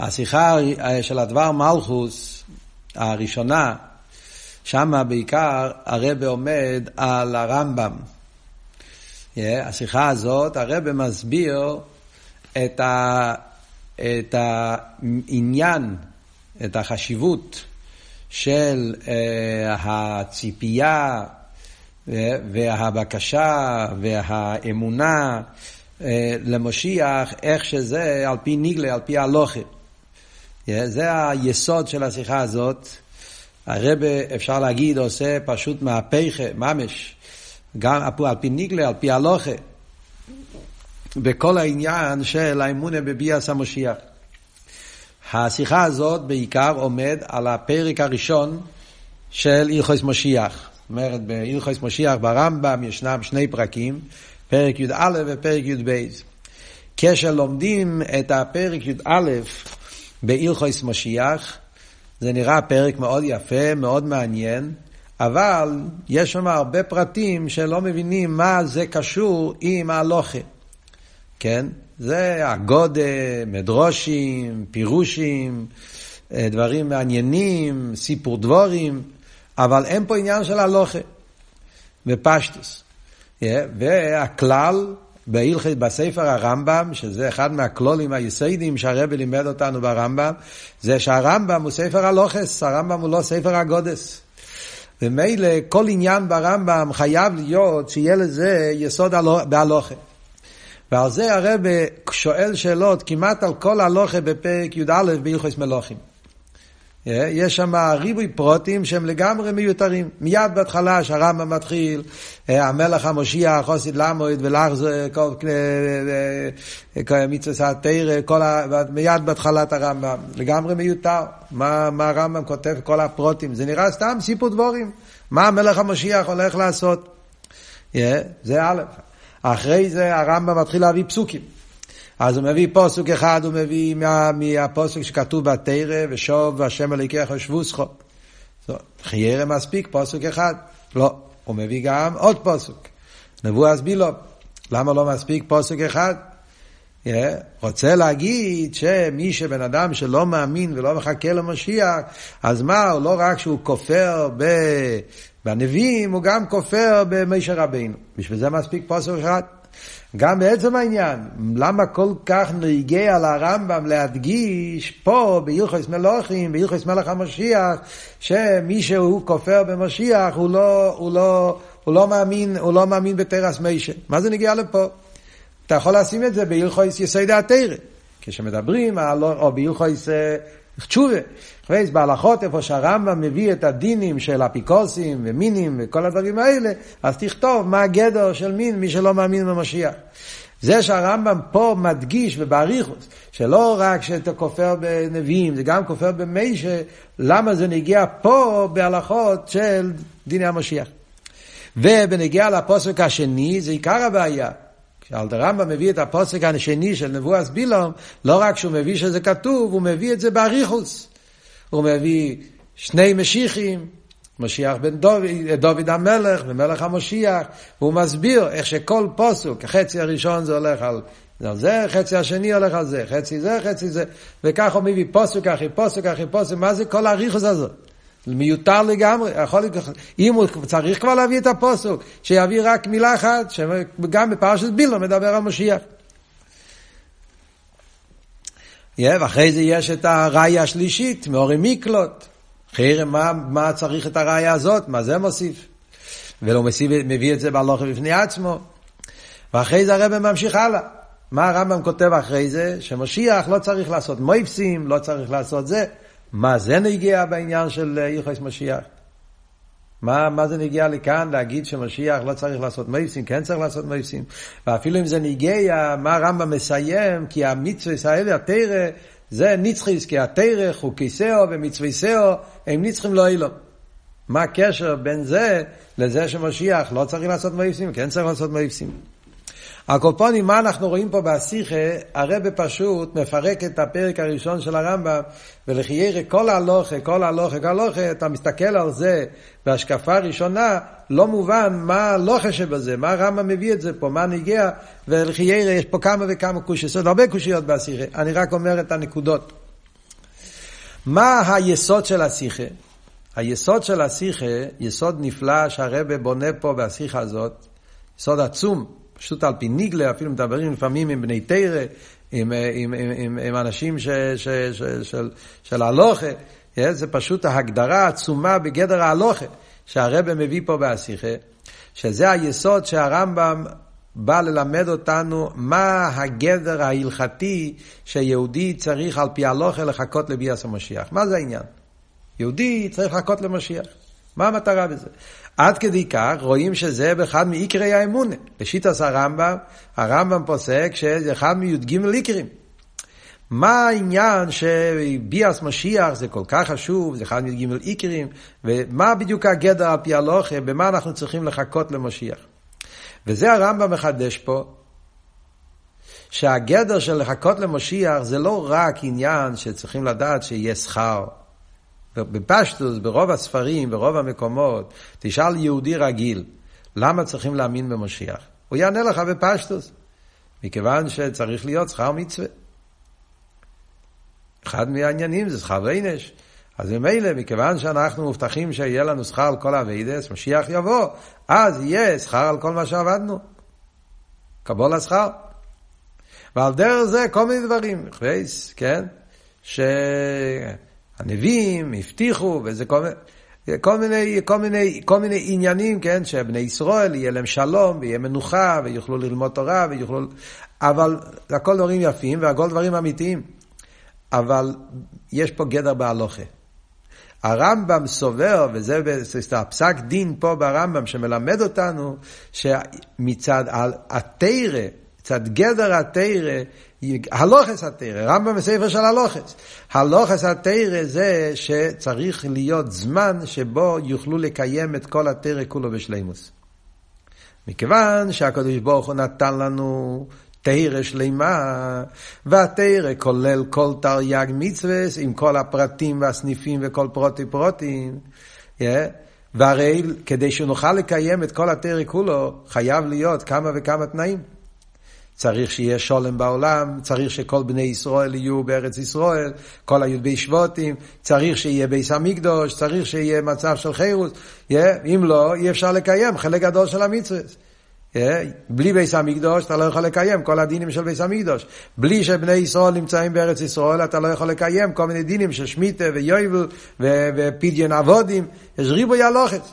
השיחה של הדבר מלכוס הראשונה, שמה בעיקר הרבה עומד על הרמב"ם. Yeah, השיחה הזאת, הרבה מסביר את, ה, את העניין, את החשיבות של uh, הציפייה והבקשה והאמונה uh, למשיח, איך שזה על פי ניגלה, על פי הלוכה. זה היסוד של השיחה הזאת. הרבה, אפשר להגיד, עושה פשוט מהפכה, ממש, גם על פי ניגלה, על פי הלוכה, בכל העניין של האמונה בביאס המשיח. השיחה הזאת בעיקר עומד על הפרק הראשון של הלכוס משיח. זאת אומרת, בהלכוס משיח ברמב"ם ישנם שני פרקים, פרק י"א ופרק י"ב. כשלומדים את הפרק י"א בהלכוס משיח, זה נראה פרק מאוד יפה, מאוד מעניין, אבל יש שם הרבה פרטים שלא מבינים מה זה קשור עם ההלוכה. כן? זה הגודה, מדרושים, פירושים, אה, דברים מעניינים, סיפור דבורים, אבל אין פה עניין של הלוכה בפשטוס. Yeah, והכלל בהלכי, בספר הרמב"ם, שזה אחד מהכלולים היסודים שהרבי לימד אותנו ברמב"ם, זה שהרמב"ם הוא ספר הלוכס, הרמב"ם הוא לא ספר הגודס. ומילא כל עניין ברמב"ם חייב להיות שיהיה לזה יסוד בהלוכה. ועל זה הרבי שואל שאלות כמעט על כל הלוכה בפרק י"א בהלכוס מלוכים. יש שם ריבוי פרוטים שהם לגמרי מיותרים. מיד בהתחלה שהרמב"ם מתחיל, אה, המלך המושיע, חוסיד למויד ולחזר, כל מצווה התרא, מיד בהתחלת הרמב"ם. לגמרי מיותר. מה, מה הרמב"ם כותב, כל הפרוטים. זה נראה סתם סיפור דבורים. מה המלך המושיח הולך לעשות? זה א'. אחרי זה הרמב"ם מתחיל להביא פסוקים. אז הוא מביא פוסק אחד, הוא מביא מה, מהפוסק שכתוב בתרא, ושוב השם אלוקיך שבוסכו. חיירה מספיק, פוסק אחד. לא, הוא מביא גם עוד פוסק. נבואה בילוב. למה לא מספיק פוסק אחד? Yeah, רוצה להגיד שמי שבן אדם שלא מאמין ולא מחכה למשיח, אז מה, הוא לא רק שהוא כופר ב... בנביאים, הוא גם כופר במשה רבינו. בשביל זה מספיק פוסק אחד. גם בעצם העניין, למה כל כך נהיגה על הרמב"ם להדגיש פה בהלכוס מלוכים, בהלכוס מלך המשיח, שמי שהוא כופר במשיח הוא לא, הוא לא, הוא לא מאמין, הוא לא מאמין בתרס מישה. מה זה נגיע לפה? אתה יכול לשים את זה בהלכוס יסודי התרא. כשמדברים או בהלכוס תשובה. חווייס בהלכות איפה שהרמב"ם מביא את הדינים של אפיקוסים ומינים וכל הדברים האלה, אז תכתוב מה הגדר של מין, מי שלא מאמין במשיח. זה שהרמב"ם פה מדגיש ובאריכוס, שלא רק שאתה כופר בנביאים, זה גם כופר במישה, למה זה נגיע פה בהלכות של דיני המשיח. ובנגיע לפוסק השני, זה עיקר הבעיה. כשאלתרמב"ם מביא את הפוסק השני של נבואת בילום, לא רק שהוא מביא שזה כתוב, הוא מביא את זה באריכוס. הוא מביא שני משיחים, משיח בן דוד, דוד המלך ומלך המשיח, והוא מסביר איך שכל פוסוק, החצי הראשון זה הולך על זה, חצי השני הולך על זה, חצי זה, חצי זה, וכך הוא מביא פוסק אחרי פוסק אחרי פוסק, מה זה כל האריכוס הזאת? מיותר לגמרי, יכול להיות, אם הוא צריך כבר להביא את הפוסוק, שיביא רק מילה אחת, שגם בפרשת בילו מדבר על משיח. Yeah, ואחרי זה יש את הראיה השלישית, מאורי מיקלוט. אחרי מה, מה צריך את הראיה הזאת? מה זה מוסיף? ולא מוסיף, מביא את זה בהלוכה בפני עצמו. ואחרי זה הרב ממשיך הלאה. מה הרמב"ם כותב אחרי זה? שמשיח לא צריך לעשות מויפסים, לא צריך לעשות זה. מה זה נגיע בעניין של יחס משיח? מה, מה זה נגיע לכאן להגיד שמשיח לא צריך לעשות מייסים, כן צריך לעשות מייסים? ואפילו אם זה נגיע, מה הרמב"ם מסיים? כי המצווה האלה, התרא, זה נצחיס, כי התרא, חוקי שאו ומצווי שאו, הם נצחים לא אילום. מה הקשר בין זה לזה שמשיח לא צריך לעשות מייסים, כן צריך לעשות מייסים? הקופונים, מה אנחנו רואים פה בשיחה, הרבה פשוט מפרק את הפרק הראשון של הרמב"ם, ולחיירה כל הלוכה, כל הלוכה, כל הלוכה, אתה מסתכל על זה בהשקפה ראשונה, לא מובן מה הלוכה שבזה, מה הרמב"ם מביא את זה פה, מה נגיע, ולחיירה יש פה כמה וכמה קושיות, הרבה קושיות בשיחה, אני רק אומר את הנקודות. מה היסוד של השיחה? היסוד של השיחה, יסוד נפלא שהרבה בונה פה בשיחה הזאת, יסוד עצום, פשוט על פי ניגלה, אפילו מדברים לפעמים עם בני תרא, עם, עם, עם, עם, עם אנשים ש, ש, ש, של, של הלוכה, זה פשוט ההגדרה העצומה בגדר ההלוכה, שהרבה מביא פה בשיחה, שזה היסוד שהרמב"ם בא ללמד אותנו מה הגדר ההלכתי שיהודי צריך על פי הלוכה לחכות לביאס המשיח. מה זה העניין? יהודי צריך לחכות למשיח. מה המטרה בזה? עד כדי כך רואים שזה באחד מעיקרי האמונה. בשיטס הרמב"ם, הרמב"ם פוסק שזה אחד מי"ג עיקרים. מה העניין שביאס משיח זה כל כך חשוב, זה אחד מי"ג עיקרים, ומה בדיוק הגדר על פי הלוכה, במה אנחנו צריכים לחכות למשיח. וזה הרמב"ם מחדש פה, שהגדר של לחכות למשיח זה לא רק עניין שצריכים לדעת שיהיה שכר. בפשטוס, ברוב הספרים, ברוב המקומות, תשאל יהודי רגיל, למה צריכים להאמין במשיח? הוא יענה לך בפשטוס, מכיוון שצריך להיות שכר מצווה. אחד מהעניינים זה שכר ויינש. אז ממילא, מכיוון שאנחנו מובטחים שיהיה לנו שכר על כל אביידס, משיח יבוא, אז יהיה שכר על כל מה שעבדנו. קבול השכר. ועל דרך זה כל מיני דברים, חווייס, כן? שהנביאים הבטיחו, וזה כל מיני... כל מיני, כל מיני, כל מיני עניינים, כן, שבני ישראל יהיה להם שלום, ויהיה מנוחה, ויוכלו ללמוד תורה, ויוכלו... אבל הכל דברים יפים, והכל דברים אמיתיים. אבל יש פה גדר בהלוכה. הרמב"ם סובר, וזה הפסק דין פה ברמב"ם שמלמד אותנו, שמצד התרא, מצד גדר התרא, הלוכס התרא, רמב"ם בספר של הלוכס. הלוכס התרא זה שצריך להיות זמן שבו יוכלו לקיים את כל התרא כולו בשלימוס. מכיוון שהקדוש ברוך הוא נתן לנו תרא שלמה, והתרא כולל כל תרי"ג מצווה עם כל הפרטים והסניפים וכל פרוטי פרוטים. Yeah. והרי כדי שנוכל לקיים את כל התרא כולו, חייב להיות כמה וכמה תנאים. צריך שיהיה שולם בעולם, צריך שכל בני ישראל יהיו בארץ ישראל, כל הי"ב שבוטים, צריך שיהיה ביס המקדוש, צריך שיהיה מצב של חירוס. Yeah. אם לא, אי אפשר לקיים חלק גדול של המצווה. אה? בלי ביס המקדוש אתה לא יכול לקיים כל הדינים של ביס המקדוש. בלי שבני ישראל נמצאים בארץ ישראל אתה לא יכול לקיים כל מיני דינים של שמיטה ויובל ופדיון אבודים. יש ריבוי הלוחץ.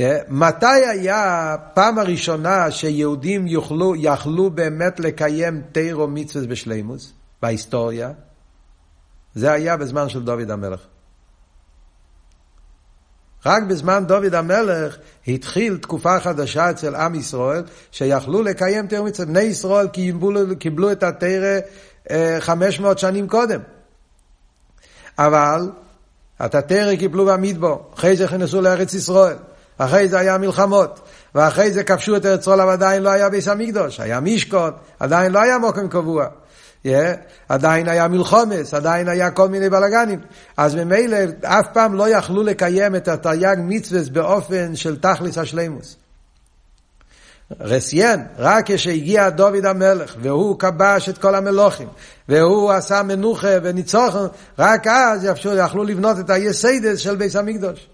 אה? מתי היה פעם הראשונה שיהודים יוכלו, יכלו באמת לקיים תירו מצווה בשלימוס בהיסטוריה? זה היה בזמן של דוד המלך. רק בזמן דוד המלך התחיל תקופה חדשה אצל עם ישראל, שיכלו לקיים תרא מצווה. בני ישראל קיבלו, קיבלו את התרא 500 שנים קודם. אבל את התרא קיבלו במדבור, אחרי זה נכנסו לארץ ישראל, אחרי זה היה מלחמות, ואחרי זה כבשו את ארץ אבל עדיין לא היה ביס המקדוש, היה משכון, עדיין לא היה מוקם קבוע. Yeah, עדיין היה מלחומס, עדיין היה כל מיני בלאגנים. אז ממילא אף פעם לא יכלו לקיים את התרי"ג מצווה באופן של תכלס השלימוס. רסיין, רק כשהגיע דוד המלך, והוא כבש את כל המלוכים, והוא עשה מנוחה וניצוחן, רק אז יכלו לבנות את היסיידס של ביס המקדוש.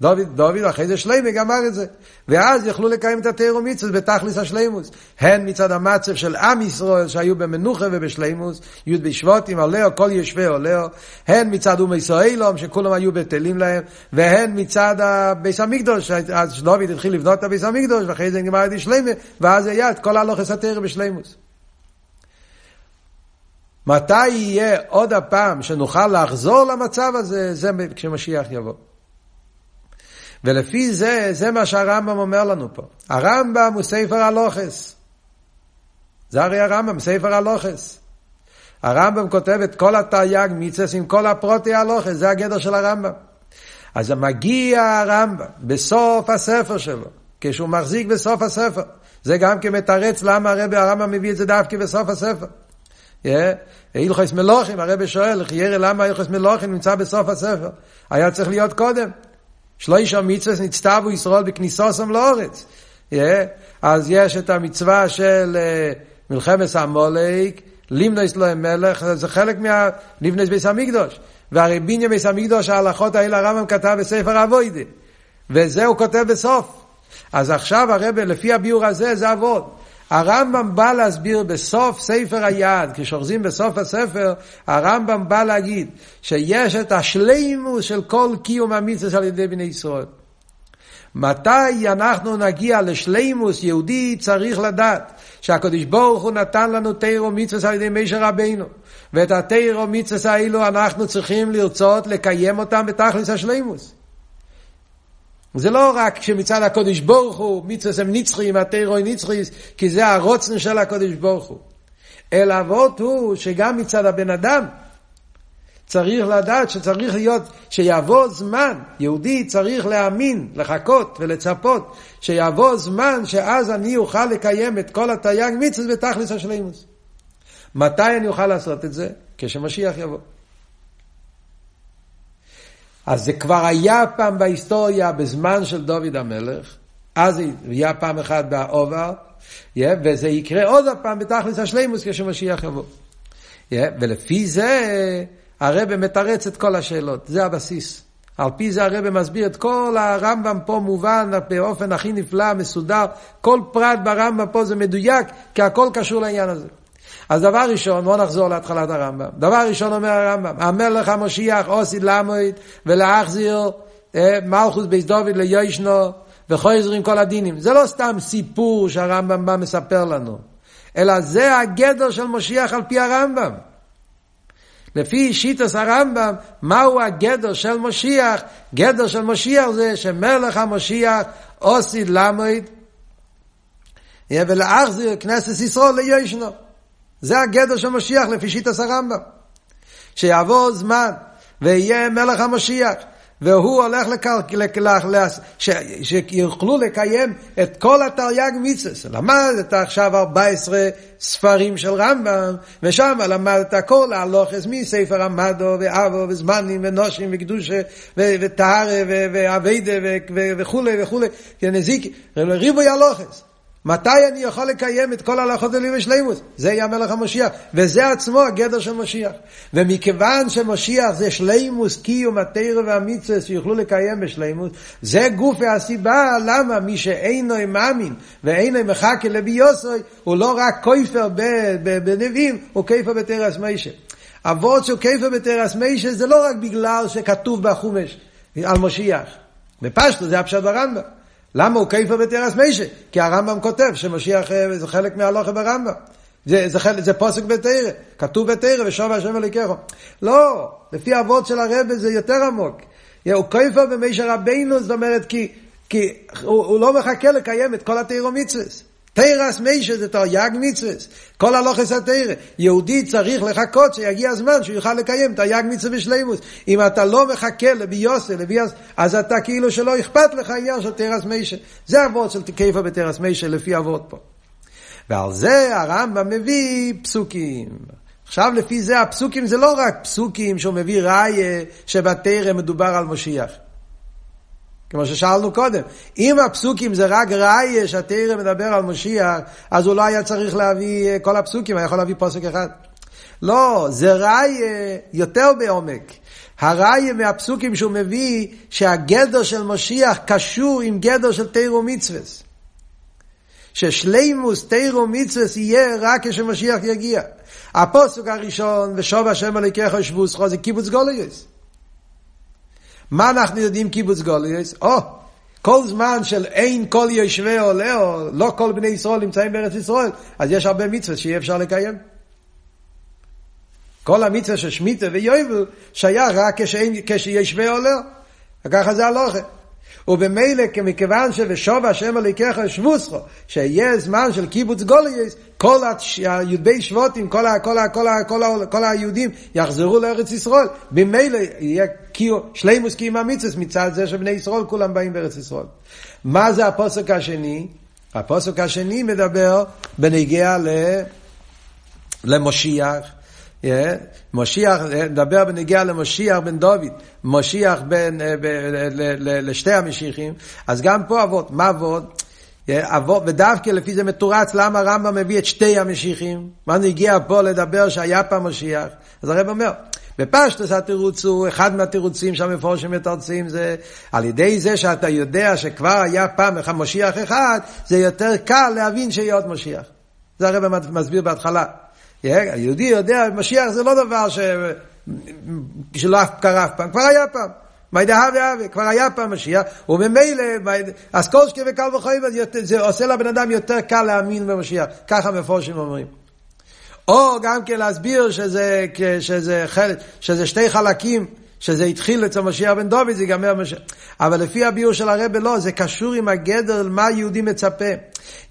דוד, דוד אחרי זה שלמה גמר את זה. ואז יכלו לקיים את התירו מצווה בתכלס השלימוס. הן מצד המצב של עם ישראל שהיו במנוחה ובשלימוס, י' בשבוטים, עולהו, כל יושבי עולהו, הן מצד אומי ישראלום שכולם היו בטלים להם, והן מצד הביס המקדוש, אז דוד התחיל לבנות את הביס המקדוש, ואחרי זה נגמר את זה שלמה, ואז היה את כל הלוכס התירו בשלימוס. מתי יהיה עוד הפעם שנוכל לחזור למצב הזה? זה כשמשיח יבוא. ולפי זה, זה מה שהרמב"ם אומר לנו פה. הרמב"ם הוא ספר הלוכס. זה הרי הרמב"ם, ספר הלוכס. הרמב"ם כותב את כל התרי"ג מצווה עם כל הפרוטי הלוכס, זה הגדר של הרמב"ם. אז מגיע הרמב"ם בסוף הספר שלו, כשהוא מחזיק בסוף הספר. זה גם כמתרץ למה הרבי הרמב"ם מביא את זה דווקא בסוף הספר. הלכוס מלוכים, הרבי שואל, למה הלכוס מלוכים נמצא בסוף הספר? היה צריך להיות קודם. שלושה מצווה נצטבו ישראל בכניסוסם לאורץ. אז יש את המצווה של אה, מלחמת המולק, לימנויס לא מלך, זה חלק מהליבנויס ביס המקדוש. והרי בניין ביס המקדוש, ההלכות האלה הרמב"ם כתב בספר אבוידה. וזה הוא כותב בסוף. אז עכשיו הרב, לפי הביאור הזה, זה אבות. הרמב"ם בא להסביר בסוף ספר היד, כשאוחזים בסוף הספר, הרמב"ם בא להגיד שיש את השלימוס של כל קיום המצווה על ידי בני ישראל. מתי אנחנו נגיע לשלימוס יהודי צריך לדעת שהקדוש ברוך הוא נתן לנו תירו מצווה על ידי מישר רבינו ואת התירו מצווה האלו אנחנו צריכים לרצות לקיים אותם בתכלס השלימוס. זה לא רק שמצד הקודש ברוך הוא מצווה הם נצחיים, התירו נצחיס, כי זה הרוצן של הקודש ברוך הוא. אלא אבות הוא שגם מצד הבן אדם צריך לדעת שצריך להיות, שיבוא זמן, יהודי צריך להאמין, לחכות ולצפות, שיבוא זמן שאז אני אוכל לקיים את כל התרי"ג מצווה בתכלס השלימוס. מתי אני אוכל לעשות את זה? כשמשיח יבוא. אז זה כבר היה פעם בהיסטוריה בזמן של דוד המלך, אז זה היה פעם אחת באובר, yeah, וזה יקרה עוד פעם בתכלס השלימוס כשמשיח יבוא. Yeah, ולפי זה הרב מתרץ את כל השאלות, זה הבסיס. על פי זה הרב מסביר את כל הרמב"ם פה מובן באופן הכי נפלא, מסודר. כל פרט ברמב"ם פה זה מדויק, כי הכל קשור לעניין הזה. אז דבר ראשון, בואו נחזור להתחלת הרמב"ם. דבר ראשון אומר הרמב"ם, המלך המשיח עושי למוד ולהחזיר אה, מלכוס בייס דוד ליושנו וחוזרים כל הדינים. זה לא סתם סיפור שהרמב"ם בא מספר לנו, אלא זה הגדר של משיח על פי הרמב"ם. לפי שיטס הרמב"ם, מהו הגדר של משיח? גדר של משיח זה שמלך המשיח עתיד לעמוד ולהחזיר כנסת ישראל ליושנו. זה הגדר של משיח לפי שיטס הרמב"ם. שיעבור זמן ויהיה מלך המשיח. והוא הולך לקל... ש... שיוכלו לקיים את כל התרי"ג מצווה. למדת עכשיו 14 ספרים של רמב"ם, ושם למדת כל ההלוכס מספר המדו ואבו וזמנים ונושים וקדושה וטהרה ואביידה וכולי וכולי, נזיק, ריבוי הלוכס. מתי אני יכול לקיים את כל ההלכות האלה בשלימוס? זה יהיה המלך המשיח, וזה עצמו הגדר של משיח. ומכיוון שמשיח זה שלימוס, קיום התרא והמצווה שיוכלו לקיים בשלימוס, זה גוף הסיבה למה מי שאינו מאמין ואינו מחכה לביוסוי, הוא לא רק כופר בנביאים, הוא כופר בתרס מישה. אבות שהוא כופר בתרס מישה זה לא רק בגלל שכתוב בחומש על משיח. בפשטו זה הפשט ברמב"ם. למה הוא כיפה בתרס מישה? כי הרמב"ם כותב שמשיח אה, זה חלק מהלוכה ברמב"ם. זה, זה, זה פוסק בתרא, כתוב בתרא, ושוב השם אלוקיכו. לא, לפי אבות של הרבה זה יותר עמוק. הוא כיפה במישה רבינו, זאת אומרת, כי, כי הוא, הוא לא מחכה לקיים את כל התרא מצווה. תרס מישה זה תרי"ג מצווה. כל הלוכס התרא. יהודי צריך לחכות שיגיע הזמן שהוא יוכל לקיים תרי"ג מצווה בשלימוס. אם אתה לא מחכה לביוסה, לביוס, אז אתה כאילו שלא אכפת לך עניין של תרס מישה. זה אבות של כיפה בתרס מישה לפי אבות פה. ועל זה הרמב"ם מביא פסוקים. עכשיו לפי זה הפסוקים זה לא רק פסוקים שהוא מביא ראיה שבתרא מדובר על משיח. כמו ששאלנו קודם. אם הפסוקים זה רק ראיה שהתרא מדבר על משיח, אז הוא לא היה צריך להביא אה, כל הפסוקים, היה יכול להביא פסוק אחד. לא, זה ראיה יותר בעומק. הראיה מהפסוקים שהוא מביא, שהגדר של משיח קשור עם גדר של תירו מצווה. ששלימוס תירו מצווה יהיה רק כשמשיח יגיע. הפוסק הראשון, ושוב השם אלוקיך שבוסך, זה קיבוץ גוליוס. מה אנחנו יודעים קיבוץ גוליוס? או, כל זמן של אין כל יושבי עולה, או לא כל בני ישראל נמצאים בארץ ישראל, אז יש הרבה מצווה שיהיה אפשר לקיים. כל המצווה של שמיטה ויובל שייך רק כשישבי עולה. וככה זה הלוכה. ובמילא מכיוון שבשוב השם הליקח שבוסכו, שיהיה זמן של קיבוץ גולייס, כל הי"בי שבוטים, כל, כל, כל, כל, כל היהודים יחזרו לארץ ישראל, במילא יהיה שלימוס קיום המצווה מצד זה שבני ישראל כולם באים בארץ ישראל. מה זה הפוסק השני? הפוסק השני מדבר בנגיע ל... למשיח, משיח, נדבר בנגיע למשיח בן דוד, משיח בין, לשתי המשיחים, אז גם פה אבות, מה אבות? ודווקא לפי זה מתורץ למה הרמב"ם מביא את שתי המשיחים. מה הגיע פה לדבר שהיה פעם משיח? אז הרב אומר, בפשטוס התירוץ הוא, אחד מהתירוצים שהמפורשים מתרצים זה, על ידי זה שאתה יודע שכבר היה פעם משיח אחד, זה יותר קל להבין שיהיה עוד משיח. זה הרב מסביר בהתחלה. היהודי יודע, משיח זה לא דבר ש... שלא קרה אף פעם, כבר היה פעם. מיידה הווה הווה, כבר היה פעם משיח, וממילא, אז כל שקי וקל וחיים, זה עושה לבן אדם יותר קל להאמין במשיח. ככה מפורשים אומרים. או גם כן להסביר שזה, שזה, חלק, שזה שתי חלקים, שזה התחיל אצל משיח בן דוד, זה ייגמר משיח. אבל לפי הביור של הרב לא, זה קשור עם הגדר מה יהודי מצפה.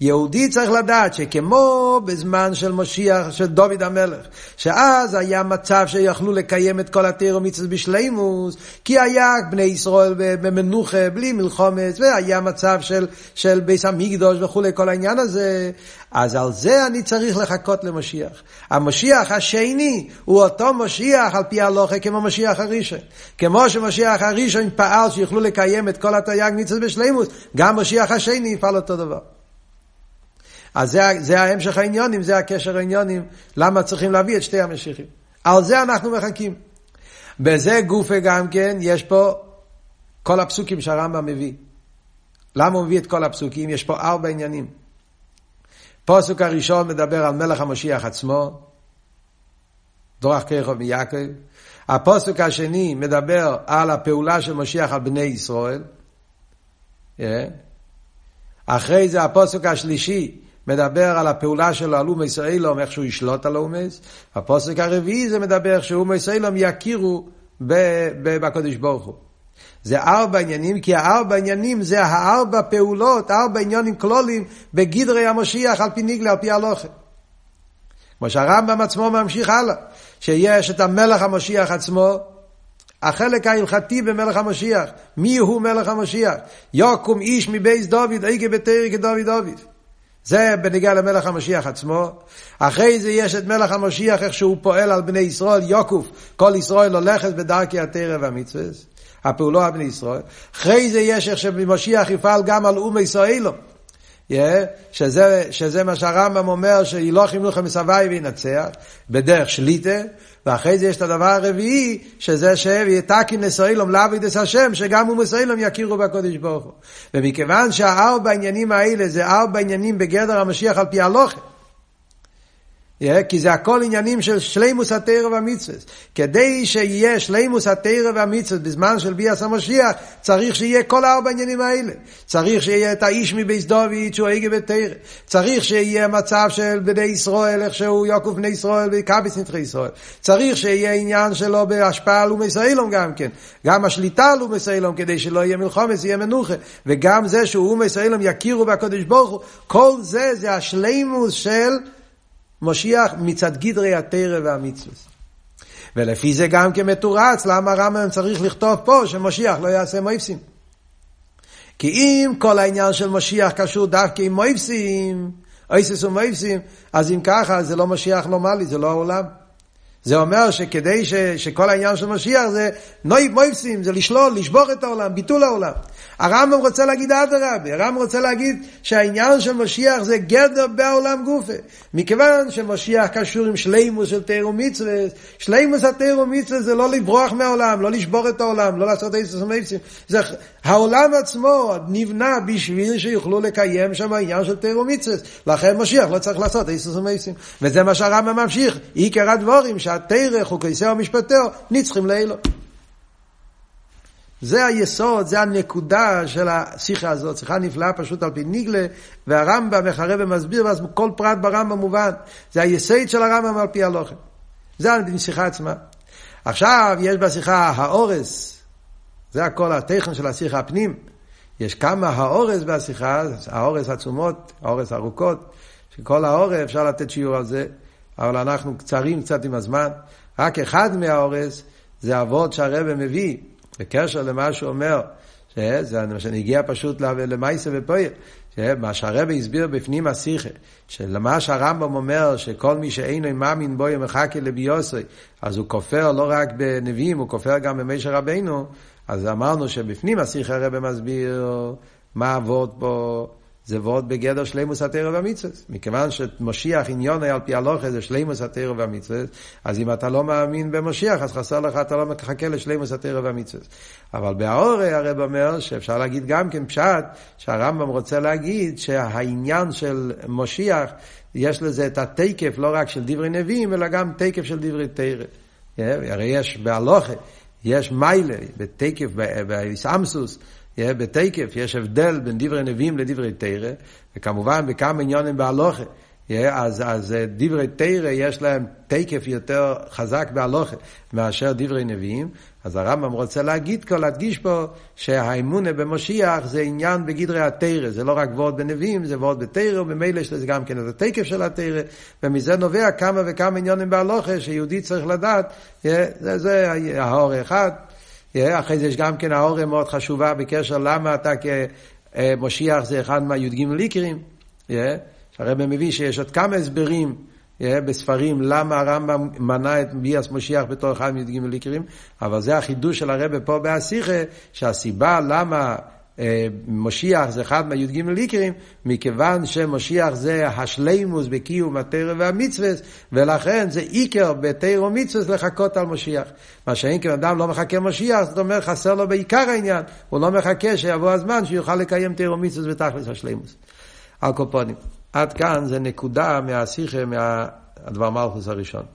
יהודי צריך לדעת שכמו בזמן של משיח, של דוד המלך, שאז היה מצב שיכלו לקיים את כל התירו מצווה בשלימוס, כי היה בני ישראל במנוחה, בלי מלחומץ, והיה מצב של, של ביס המקדוש וכולי, כל העניין הזה, אז על זה אני צריך לחכות למשיח. המשיח השני הוא אותו משיח על פי הלוכה כמו משיח הראשון. כמו שמשיח הראשון פעל שיוכלו לקיים את כל התרי"ג מצוות בשלימוס, גם משיח השני יפעל אותו דבר. אז זה, זה ההמשך העניונים, זה הקשר העניונים, למה צריכים להביא את שתי המשיחים. על זה אנחנו מחכים. בזה גופה גם כן, יש פה כל הפסוקים שהרמב"ם מביא. למה הוא מביא את כל הפסוקים? יש פה ארבע עניינים. פוסק הראשון מדבר על מלך המשיח עצמו, דורך כרחוב מיעקב. הפוסק השני מדבר על הפעולה של משיח על בני ישראל. אה? אחרי זה הפוסק השלישי מדבר על הפעולה שלו על אומי סאילום, איך שהוא ישלוט על אומס. הפוסק הרביעי זה מדבר איך שאומי סאילום יכירו בקודש ברוך הוא. זה ארבע עניינים, כי הארבע עניינים זה הארבע פעולות, ארבע עניינים כלולים בגדרי המשיח על פי ניגלה, על פי הלוכה. כמו שהרמב"ם עצמו ממשיך הלאה, שיש את המלך המשיח עצמו, החלק ההלכתי במלך המשיח. מי הוא מלך המשיח? יוקום איש מבייס דוד, איגה בתרי כדוד דוד. זה בניגיע למלך המשיח עצמו. אחרי זה יש את מלך המשיח, איך שהוא פועל על בני ישראל, יוקוף, כל ישראל הולכת בדרכי התרא והמצווה. הפעולו על בני ישראל. אחרי זה יש איך שמשיח יפעל גם על אום ישראלו. Yeah, שזה, שזה מה שהרמב"ם אומר, שילוך ימלוך מסבי וינצח, בדרך שליטה, ואחרי זה יש את הדבר הרביעי, שזה שיתקין לסוילום לעבוד את השם, שגם הוא מסוילום יכירו בקודש ברוך הוא. ומכיוון שהארבע העניינים האלה זה ארבע עניינים בגדר המשיח על פי הלוכת, כי זה הכל עניינים של שלימוס התרא והמצווה. כדי שיהיה שלימוס התרא והמצווה בזמן של ביאס המשיח, צריך שיהיה כל ארבע העניינים האלה. צריך שיהיה את האיש מבייס דוד שהוא הגה בתרא. צריך שיהיה מצב של בני ישראל, איך שהוא יוקוף בני ישראל וקביס נדחי ישראל. צריך שיהיה עניין שלו בהשפעה על אומי סיילום גם כן. גם השליטה על אומי סיילום, כדי שלא יהיה מלחומס, יהיה מנוחה. וגם זה שהוא אומי סיילום יכירו בקודש ברוך הוא. כל זה זה השלימוס של משיח מצד גדרי התרא והמצווה. ולפי זה גם כמתורץ, למה הרמב"ם צריך לכתוב פה שמשיח לא יעשה מויפסים. כי אם כל העניין של משיח קשור דווקא עם מויפסים, אויסס ומויפסים, אז אם ככה זה לא משיח נורמלי, זה לא העולם. זה אומר שכדי ש, שכל העניין של משיח זה נוי מויפסים, זה לשלול, לשבור את העולם, ביטול העולם. הרמב"ם רוצה להגיד אדרבה, הרמב"ם רוצה להגיד שהעניין של משיח זה גדר בעולם גופה. מכיוון שמשיח קשור עם שלימוס של תירו מצווה, שלימוס התירו מצווה זה לא לברוח מהעולם, לא לשבור את העולם, לא לעשות איסוס ומייפסים. זה העולם עצמו נבנה בשביל שיוכלו לקיים שם העניין של תירו מצווה. לכן משיח לא צריך לעשות איסוס ומייפסים. וזה מה שהרמב"ם ממשיך, עיקר הדבורים שהתירה חוקי ומשפטו נצחים לאלו. זה היסוד, זה הנקודה של השיחה הזאת, שיחה נפלאה פשוט על פי ניגלה, והרמב"ם מחרב ומסביר, ואז כל פרט ברמב"ם מובן. זה היסוד של הרמב"ם על פי הלוחם. זה השיחה עצמה. עכשיו יש בשיחה האורס, זה הכל הטכן של השיחה הפנים. יש כמה האורס בשיחה, האורס עצומות, האורס ארוכות, שכל האורס אפשר לתת שיעור על זה, אבל אנחנו קצרים קצת עם הזמן. רק אחד מהאורס זה אבות שהרבא מביא. בקשר למה שהוא אומר, שזה מה שנגיע פשוט למייסה ופועל, מה שהרבא הסביר בפנים השיחה, שלמה שהרמב"ם אומר שכל מי שאינו מאמין בו ימחכה לביוסי, אז הוא כופר לא רק בנביאים, הוא כופר גם במישר רבנו, אז אמרנו שבפנים השיחה הרבא מסביר מה עבוד פה, זה ועוד בגדר שלימוס התרא והמצווה. מכיוון שמשיח עניון על פי הלוכה זה שלימוס התרא והמצווה, אז אם אתה לא מאמין במשיח, אז חסר לך, אתה לא מחכה לשלימוס התרא והמצווה. אבל בהאורי הרב אומר שאפשר להגיד גם כן פשט, שהרמב"ם רוצה להגיד שהעניין של משיח, יש לזה את התקף לא רק של דברי נביאים, אלא גם תקף של דברי תרא. הרי יש בהלוכה, יש מיילה, בתקף, באיסאמסוס, בתקף יש הבדל בין דברי נביאים לדברי תרא, וכמובן בכמה עניונים בהלוכה. אז, אז דברי תרא יש להם תקף יותר חזק בהלוכה מאשר דברי נביאים. אז הרמב"ם רוצה להגיד פה, להדגיש פה, שהאמונה במשיח זה עניין בגדרי התרא, זה לא רק וורד בנביאים, זה וורד בתרא, וממילא יש לזה גם כן את התקף של התרא, ומזה נובע כמה וכמה עניונים בהלוכה שיהודי צריך לדעת, זה, זה האור אחד. אחרי זה יש גם כן האורם מאוד חשובה בקשר למה אתה כמשיח זה אחד מהי"ג ליקרים. שהרבא מביא שיש עוד כמה הסברים בספרים למה הרמב"ם מנה את ביאס משיח בתור אחד מי"ג ליקרים, אבל זה החידוש של הרבא פה בהסיכה, שהסיבה למה משיח זה אחד מהי"ג ליקרים, מכיוון שמשיח זה השלימוס בקיום התרא והמצווה, ולכן זה עיקר בתרא ומצווה לחכות על משיח. מה שאין כי אדם לא מחכה משיח, זאת אומרת חסר לו בעיקר העניין, הוא לא מחכה שיבוא הזמן שיוכל לקיים תרא ומצווה בתכלס השלימוס. על קופונים. עד כאן זה נקודה מהשיחה, מהדבר מלכוס הראשון.